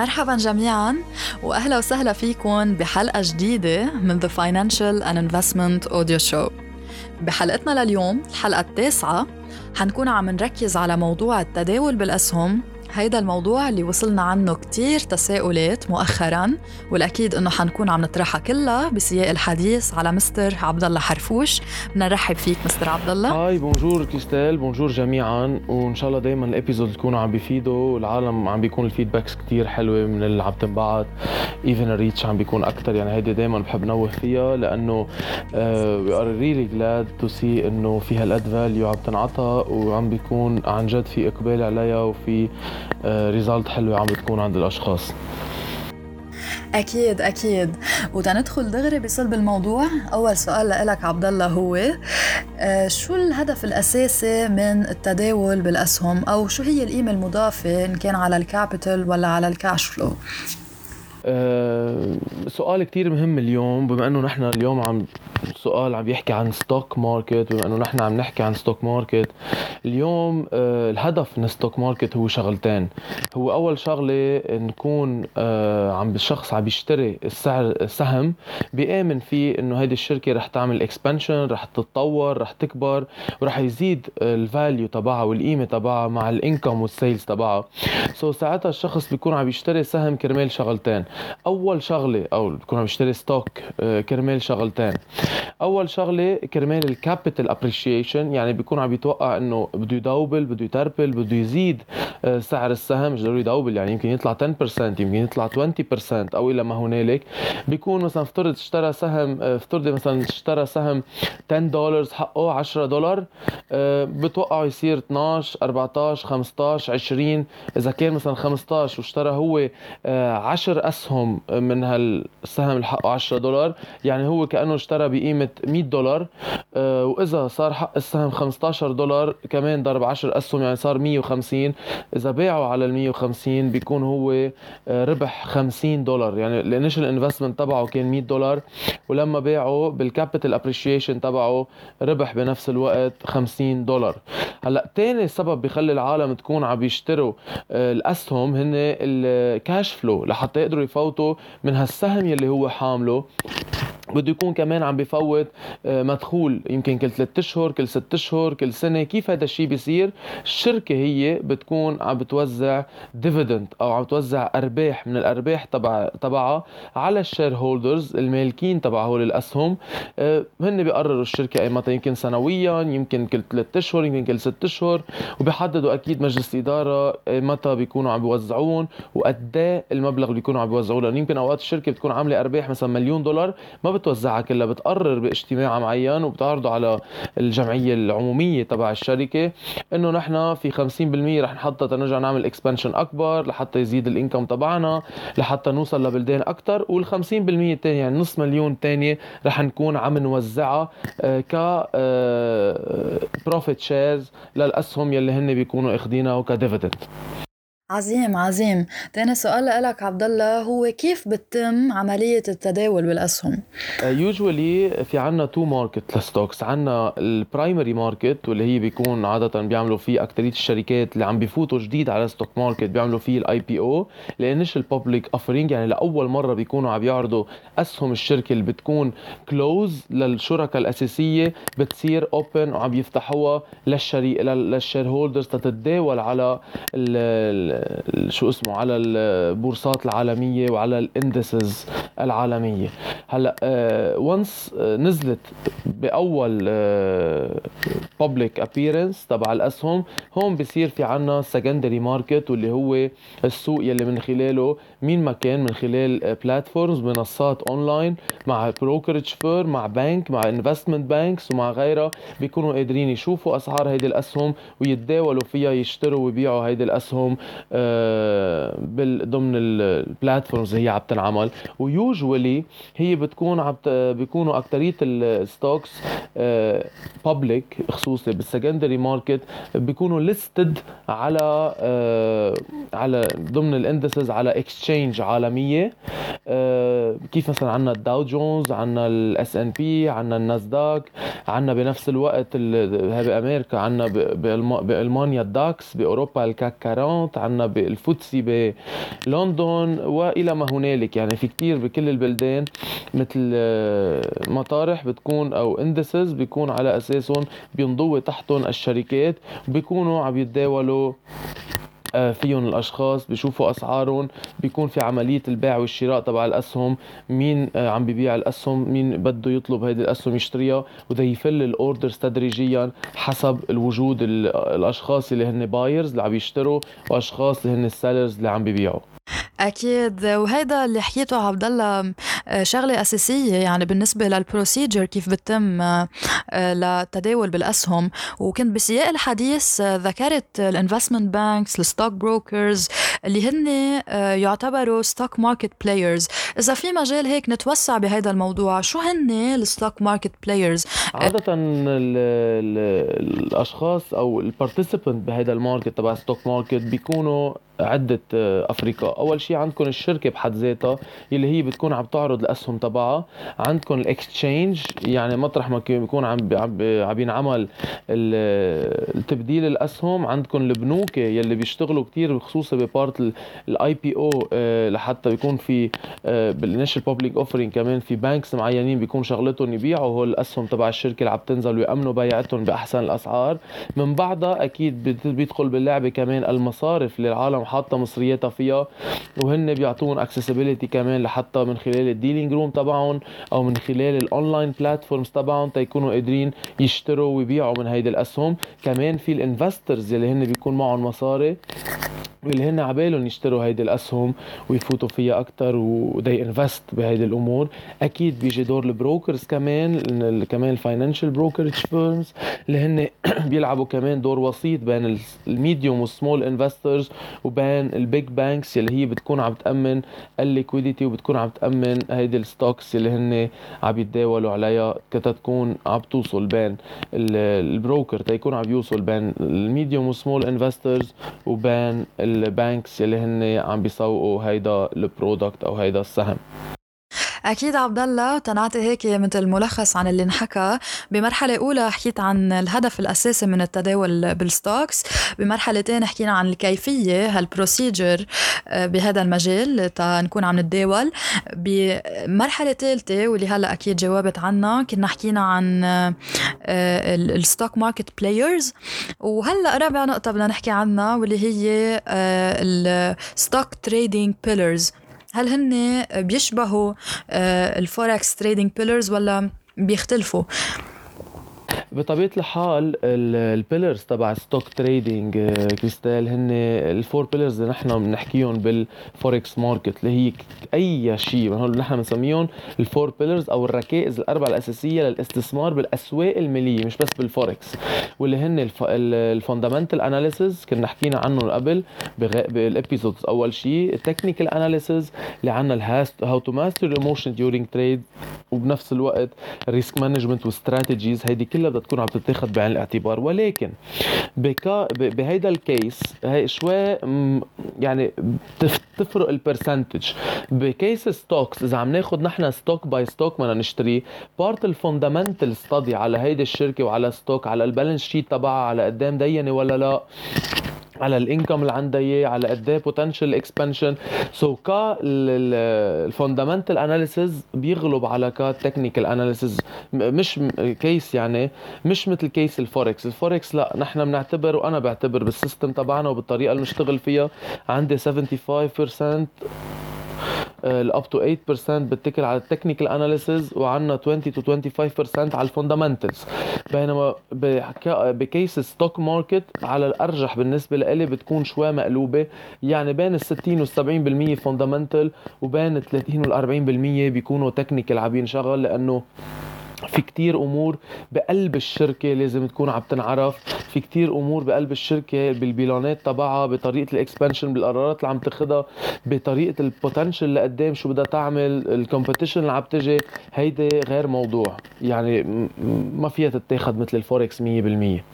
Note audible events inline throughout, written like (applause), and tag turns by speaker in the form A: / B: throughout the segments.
A: مرحبا جميعا واهلا وسهلا فيكم بحلقة جديدة من The Financial and Investment Audio Show. بحلقتنا لليوم الحلقة التاسعة حنكون عم نركز على موضوع التداول بالأسهم هيدا الموضوع اللي وصلنا عنه كتير تساؤلات مؤخرا والأكيد إنه حنكون عم نطرحها كلها بسياق الحديث على مستر عبد الله حرفوش. بدنا نرحب فيك مستر عبد الله
B: hi bonjour كريستال bonjour جميعا. وإن شاء الله دائما ال episodes تكونوا عم بيفيدوا والعالم عم بيكون ال feedbacks كتير حلوة من اللي عم تنبعت even ال reach عم بيكون أكثر يعني هيدي دائما بحب نوه فيها لأنه we are really glad to see إنه في هالقد value عم تنعطى وعم بيكون عن جد في إقبال عليها وفي result آه، حلوة عم بتكون عند الأشخاص.
A: أكيد أكيد. وتندخل دغري بصلب الموضوع. أول سؤال لك عبد الله هو آه، شو الهدف الأساسي من التداول بالأسهم؟ أو شو هي القيمة المضافة إن كان على ال capital ولا على ال cash flow
B: أه سؤال كتير مهم اليوم بما إنه نحن اليوم عم سؤال عم يحكي عن stock market بما إنه نحن عم نحكي عن stock market اليوم أه الهدف من stock market هو شغلتين. هو أول شغلة نكون أه عم الشخص عم يشتري السعر السهم بيآمن فيه إنه هيدي الشركة رح تعمل expansion رح تتطور رح تكبر ورح يزيد ال value تبعها والقيمه تبعها مع ال income وال sales تبعها. so ساعتها الشخص بيكون عم يشتري سهم كرمال شغلتين. أول شغلة أو بكون عم يشتري stock آه، كرمال شغلتين. أول شغلة كرمال ال capital appreciation يعني بيكون عم يتوقع إنه بده يدوبل بده يتربل بده يزيد آه، سعر السهم مش ضروري يدوبل يعني يمكن يطلع 10% يمكن يطلع 20% أو إلى ما هنالك. بيكون مثلا افترض اشترى سهم آه، افترض مثلا اشترى سهم 10 دولار حقه 10 دولار بتوقعه يصير 12 14 15 20 إذا كان مثلا 15 واشترى هو 10 أسهم اسهم من هالسهم اللي حقه 10 دولار. يعني هو كأنه اشترى بقيمة 100 دولار. آه، وإذا صار حق السهم 15 دولار كمان ضرب 10 أسهم يعني صار 150 إذا باعوا على ال 150 بيكون هو آه، ربح 50 دولار. يعني الإنيشال انفستمنت تبعه كان 100 دولار. ولما باعوا بال capital appreciation تبعه ربح بنفس الوقت 50 دولار. هلأ تاني سبب بخلي العالم تكون عم يشتروا آه، الأسهم هن ال cash flow لحتى يقدروا يفوتوا من هالسهم يلي هو حامله. بده يكون كمان عم بفوت آه، مدخول يمكن كل ثلاث أشهر كل ست أشهر كل سنة. كيف هذا الشيء بيصير؟ الشركة هي بتكون عم بتوزع dividend أو عم توزع أرباح من الأرباح تبع تبعها على ال shareholders المالكين تبع هول الأسهم. آه، هن بيقرروا الشركة اي متى يمكن سنويا يمكن كل ثلاث أشهر يمكن كل ست أشهر وبيحددوا أكيد مجلس الإدارة متى بيكونوا عم بيوزعون وقد إيه المبلغ اللي بيكونوا عم بيوزعوه. لأنه يمكن أوقات الشركة بتكون عاملة أرباح مثلا مليون دولار ما بتوزعها كلها بتقرر باجتماع معين وبتعرضه على الجمعية العمومية تبع الشركة إنه نحن في 50% رح نحطها تنرجع نعمل expansion أكبر لحتى يزيد ال income تبعنا لحتى نوصل لبلدان أكثر وال 50% الثانية يعني نص مليون ثانية رح نكون عم نوزعها آه، ك profit آه، shares للأسهم يلي هن بيكونوا اخذينها ك dividend
A: عظيم عظيم. تاني سؤال لك عبد الله هو كيف بتتم عملية التداول بالأسهم؟
B: usually uh, في عنا two market ل stocks عنا ال primary market واللي هي بيكون عادة بيعملوا فيه أكترية الشركات اللي عم بيفوتوا جديد على stock market بيعملوا فيه ال IPO ال initial public offering يعني لأول مرة بيكونوا عم يعرضوا أسهم الشركة اللي بتكون close للشركاء الأساسية بتصير open وعم يفتحوها للشري لل shareholders تتداول على ال شو اسمه على البورصات العالمية وعلى ال indices العالمية. هلا once آه، آه، نزلت بأول public آه، appearance تبع الاسهم هون بصير في عنا secondary market واللي هو السوق يلي من خلاله مين ما كان من خلال platforms منصات اونلاين مع brokerage firm مع بنك مع investment banks ومع غيرها بيكونوا قادرين يشوفوا أسعار هيدي الاسهم ويتداولوا فيها يشتروا ويبيعوا هيدي الاسهم ضمن ال platforms هي عم تنعمل. و usually هي بتكون عم بيكونوا اكثريه ال stocks public خصوصي بال secondary market بيكونوا listed على آه، على ضمن ال indices على exchange عالمية. آه، كيف مثلا عندنا الداو جونز عندنا ال S&P عندنا الناسداك عندنا بنفس الوقت بامريكا عندنا بألمانيا الداكس بأوروبا الكاك 40 عندنا بالفوتسي بلندن وإلى ما هنالك. يعني في كتير بكل البلدان مثل آه، مطارح بتكون أو indices بيكون على أساسهم بينضوي تحتهم الشركات بيكونوا عم يتداولوا آه، فيهم الأشخاص بيشوفوا أسعارهم بيكون في عملية البيع والشراء تبع الأسهم مين آه، عم بيبيع الأسهم مين بده يطلب هيدي الأسهم يشتريها وبده ي fill ال orders تدريجيا حسب الوجود الأشخاص اللي هن buyers اللي عم يشتروا وأشخاص اللي هن ال sellers اللي عم بيبيعوا.
A: أكيد. وهيدا اللي حكيته عبد الله شغلة أساسية يعني بالنسبة لل procedure كيف بتم آه، للتداول بالأسهم. وكنت بسياق الحديث آه، ذكرت ال investment banks ال stock brokers اللي هن يعتبروا stock market players إذا في مجال هيك نتوسع بهذا الموضوع شو هن ال stock market
B: players عادة الأشخاص أو ال participant بهذا الماركت تبع stock market بيكونوا عدة أفرقاء أول شيء عندكم الشركة بحد ذاتها اللي هي بتكون عم تعرض الأسهم تبعها. عندكم الإكستشينج يعني مطرح ما بيكون عم عم ينعمل التبديل الأسهم. عندكم البنوك يلي بيشتغلوا كتير خصوصا ب part ال IPO لحتى بيكون في بال initial public offering كمان في banks معينين بيكون شغلتهم يبيعوا. هول الأسهم تبع الشركة اللي عم تنزل ويأمنوا بيعتهم بأحسن الأسعار. من بعدها أكيد بيدخل باللعبة كمان المصارف اللي العالم حاطة مصرياتها فيها وهن بيعطون accessibility كمان لحتى من خلال ال dealing room تبعهم أو من خلال ال online platforms تبعهم تيكونوا قادرين يشتروا ويبيعوا من هيدي الأسهم. كمان في ال investors اللي هن بيكون معهم مصاري. واللي هن عبالهم يشتروا هيدي الأسهم ويفوتوا فيها أكثر to invest بهيدي الأمور. أكيد بيجي دور ال brokers كمان كمان ال financial brokerage firms اللي هن (clears throat) بيلعبوا كمان دور وسيط بين ال medium وال small investors وبين ال big banks اللي هي بتكون عم تأمن ال liquidity وبتكون عم تأمن هيدي ال stocks اللي هن عم يتداولوا عليها كتكون عم توصل بين ال broker تيكون عم يوصل بين ال medium وال small investors وبين ال banks اللي هن عم بيسوقوا هيدا ال product أو هيدا السهم.
A: أكيد عبد الله تنعطي هيك مثل ملخص عن اللي انحكى. بمرحلة أولى حكيت عن الهدف الأساسي من التداول بال stocks. بمرحلة ثانية حكينا عن الكيفية هال procedure آه، بهذا المجال تنكون عم نتداول. بمرحلة ثالثه واللي هلأ أكيد جاوبت عنها كنا حكينا عن ال stock market players وهلأ رابع نقطة بدنا نحكي عنها واللي هي ال stock trading pillars هل هن بيشبهوا آه، ال forex trading pillars ولا بيختلفوا؟
B: بطبيعة الحال ال pillars تبع stock trading كريستال هن ال four pillars اللي نحن بنحكيهم بال forex market اللي هي أي شيء. هول نحن بنسميهم ال four pillars أو الركائز الأربعة الأساسية للاستثمار بالأسواق المالية مش بس بالفوركس واللي هن ال fundamental analysis كنا حكينا عنهم قبل بال episodes أول شيء ال technical analysis اللي عندنا ال hast how to master emotion during trade وبنفس الوقت ال risk management و strategies هيدي كلها بدها تكون عم تتاخذ بعين الاعتبار. ولكن بقى بهيدا ال case هي شوي يعني تفرق ال percentage ب case stocks إذا عم ناخذ نحن stock by stock بدنا نشتري part ال fundamental study على هيدي الشركة وعلى stock على ال balance sheet تبعها على قد ما مدينة ولا لا على ال income اللي عندها إياه على قد إيه potential expansion so ك ال fundamental analysis بيغلب على ك technical analysis مش case يعني مش مثل case ال forex ال forex لا نحن بنعتبر وأنا بعتبر بال system تبعنا وبالطريقة اللي بنشتغل فيها عندي 75% ال up to 8% بتكل على ال technical analysis وعندنا 20 to 25% على ال fundamentals بينما ب case stock market على الأرجح بالنسبة لإلي بتكون شوي مقلوبة. يعني بين ال 60 وال 70% fundamental وبين ال 30 وال 40% بيكونوا technical عم ينشغل لأنه في كتير أمور بقلب الشركة لازم تكون عم تنعرف. في كتير أمور بقلب الشركة بال bilanات تبعها بطريقة ال expansion بالقرارات اللي عم تاخذها بطريقة ال potential اللي قدام شو بدها تعمل ال competition اللي عم تجي. هيدي غير موضوع. يعني ما فيها تتاخذ مثل الفوركس 100%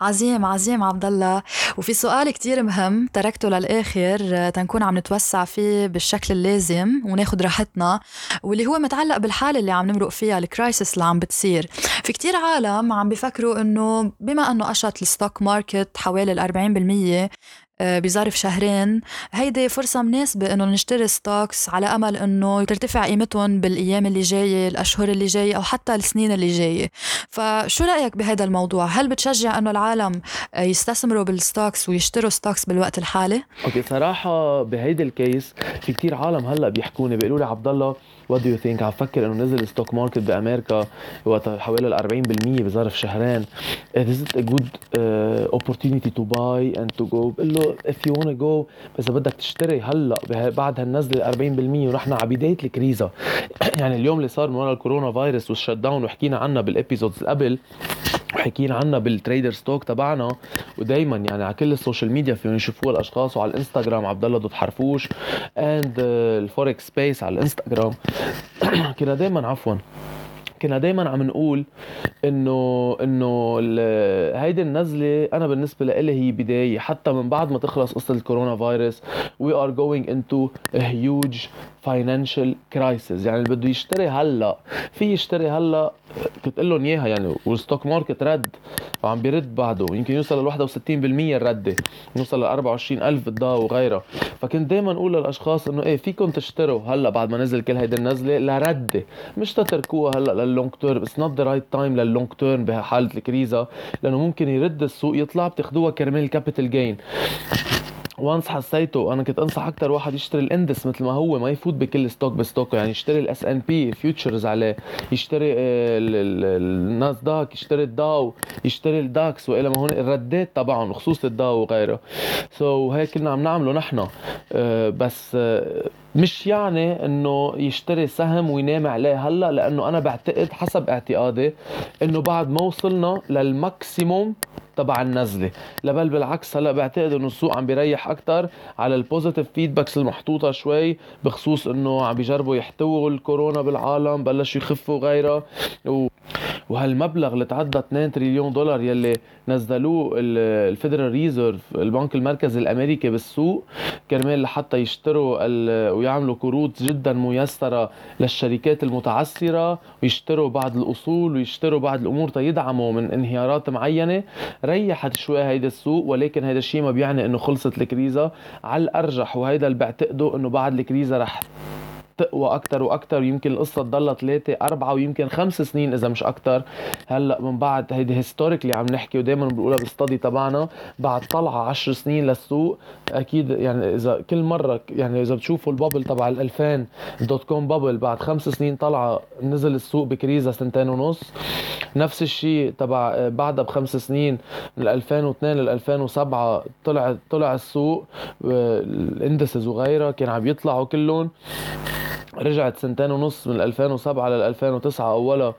A: عظيم عظيم عبد الله. وفي سؤال كتير مهم تركته للآخر آه، تنكون عم نتوسع فيه بالشكل اللازم وناخد راحتنا واللي هو متعلق بالحالة اللي عم نمرق فيها ال crisis اللي عم بتصير. في كتير عالم عم بيفكروا إنه بما إنه قشط ال stock market حوالي ال 40% آه، بظرف شهرين. هيدي فرصة مناسبة إنه نشتري stocks على أمل إنه ترتفع قيمتهم بالأيام اللي جاية الأشهر اللي جاية أو حتى السنين اللي جاية. فشو رأيك بهذا الموضوع؟ هل بتشجع إنه العالم آه، يستثمروا بال stocks ويشتروا stocks بالوقت الحالي؟
B: okay صراحة بهيدي ال case في كتير عالم هلأ بيحكوني بيقولوا لي عبد الله what do you think عم فكر إنه نزل ال stock market بأمريكا وقت حوالي ال 40% بظرف شهرين. Is it a good uh, to buy and to go? بقول له if you wanna go إذا بدك تشتري هلأ بعد هالنزلة 40% ونحن على بداية ال crise. (coughs) يعني اليوم اللي صار من ورا الكورونا فيروس وال shutdown وحكينا عنها بال episodes قبل حكينا عنها بال trader stock تبعنا ودايما يعني على كل ال social media فيهم يشوفوها الأشخاص وعلى الإنستغرام عبد الله dot حرفوش and الفوركس سبيس على الإنستغرام. (clears throat) كنا دايما عفوا. كنا دايما عم نقول إنه إنه هيدي النزلة أنا بالنسبة لي هي بداية. حتى من بعد ما تخلص قصة الكورونا فيروس we are going into huge financial crisis يعني اللي بده يشتري هلأ في يشتري هلأ كنت قول لهم إياها يعني وال stock market رد وعم بيرد بعده. يمكن يوصل ل 61% الرده يوصل ل 24000 بالداو وغيرها. فكنت دائما أقول للأشخاص إنه إيه فيكم تشتروا هلأ بعد ما نزل كل هيدي النزلة لردة. مش تتركوها هلأ لل long term. it's not the right time لل long term بحالة ال crise لأنه ممكن يرد السوق يطلع بتاخذوها كرمال ال capital gain once حسيته أنا كنت أنصح أكثر واحد يشتري ال index مثل ما هو ما يفوت بكل stock ب stock يعني يشتري ال S&P futures عليه. يشتري الناسداك يشتري الداو يشتري الداكس وإلى ما هون الردات تبعهم خصوص الداو وغيره. so so, هيك كنا عم نعمله نحن. آه، بس آه، مش يعني إنه يشتري سهم وينام عليه هلأ لأنه أنا بعتقد حسب اعتقادي إنه بعد ما وصلنا لل maximum تبع النزلة. لبل بالعكس هلأ بعتقد إنه السوق عم بيريح أكثر على ال positive feedbacks المحطوطة شوي بخصوص إنه عم بيجربوا يحتووا الكورونا بالعالم بلشوا يخفوا غيرها و... وهالمبلغ اللي تعدى 2 تريليون دولار يلي نزلوه ال Federal Reserve البنك المركزي الأمريكي بالسوق كرمال لحتى يشتروا ويعملوا قروض جدا ميسرة للشركات المتعثرة ويشتروا بعض الأصول ويشتروا بعض الأمور. تيدعموا من انهيارات معينة. ريحت شوي هيدا السوق ولكن هيدا الشيء ما بيعني إنه خلصت الكريزة على الأرجح. وهيدا اللي بعتقده إنه بعد الكريزة رح تقوى أكثر وأكثر يمكن القصة تضلها ثلاثة أربعة ويمكن خمس سنين إذا مش أكثر هلأ من بعد هيدي هيستوريكلي عم نحكي ودائما بنقولها بالستدي تبعنا بعد طلعة 10 سنين للسوق أكيد يعني إذا كل مرة يعني إذا بتشوفوا ال bubble تبع ال 2000 dot com bubble بعد خمس سنين طلعة نزل السوق بكريزة سنتين ونص. نفس الشيء تبع بعدها بخمس سنين من 2002 ل 2007 طلع طلع السوق ال indices وغيرها كان عم يطلعوا كلهم. رجعت سنتين ونص من 2007 لل 2009 اولها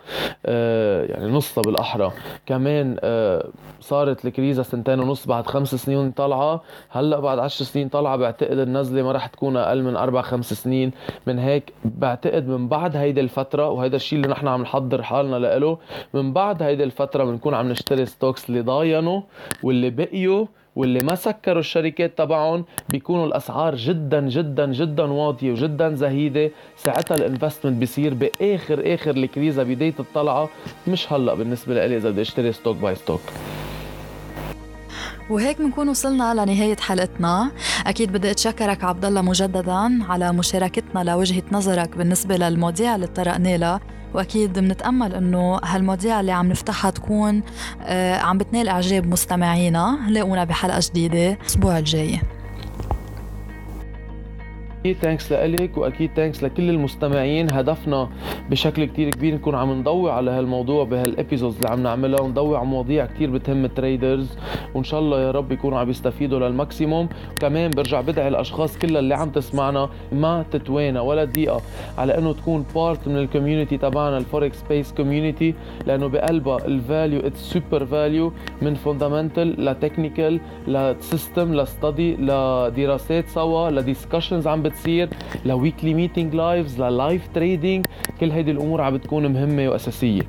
B: آه يعني نصها بالأحرى. كمان آه صارت الكريزه سنتين ونص بعد خمس سنين طالعة. هلأ بعد 10 سنين طالعة بعتقد النزلة ما رح تكون أقل من أربع خمس سنين. من هيك بعتقد من بعد هيدي الفترة وهيدا الشيء اللي نحن عم نحضر حالنا له من بعد هيدي الفترة بنكون عم نشتري ستوكس اللي ضاينوا واللي بقيوا واللي ما سكروا الشركات تبعهم بيكونوا الأسعار جدا جدا جدا واطية وجدا زهيدة. ساعتها ال investment بيصير بآخر آخر الكريزه بداية الطلعة. مش هلأ بالنسبة لي إذا بدي أشتري stock by stock
A: وهيك بنكون وصلنا لنهاية حلقتنا. أكيد بدي أتشكرك عبد الله مجددا على مشاركتنا لوجهة نظرك بالنسبة للمواضيع اللي طرقنا لها. وأكيد بنتأمل إنه هالمواضيع اللي عم نفتحها تكون آه، عم بتنال إعجاب مستمعينا. لاقونا بحلقة جديدة الأسبوع الجاي.
B: أكيد thanks لك وأكيد thanks لكل المستمعين. هدفنا بشكل كتير كبير نكون عم نضوي على هالموضوع بهال episodes اللي عم نعملها ونضوي على مواضيع كتير بتهم ال traders وإن شاء الله يا رب يكونوا عم يستفيدوا لل maximum. كمان برجع بدعي الاشخاص كلها اللي عم تسمعنا ما تتوانى ولا دقيقة على إنه تكون part من ال community تبعنا ال Forex Space community لأنه بقلبها ال value it's super value من fundamental ل technical ل system ل study لدراسات سوا ل discussions عم بتصير ل weekly meeting lives ل live trading كل هيدي الأمور عم بتكون مهمة وأساسية.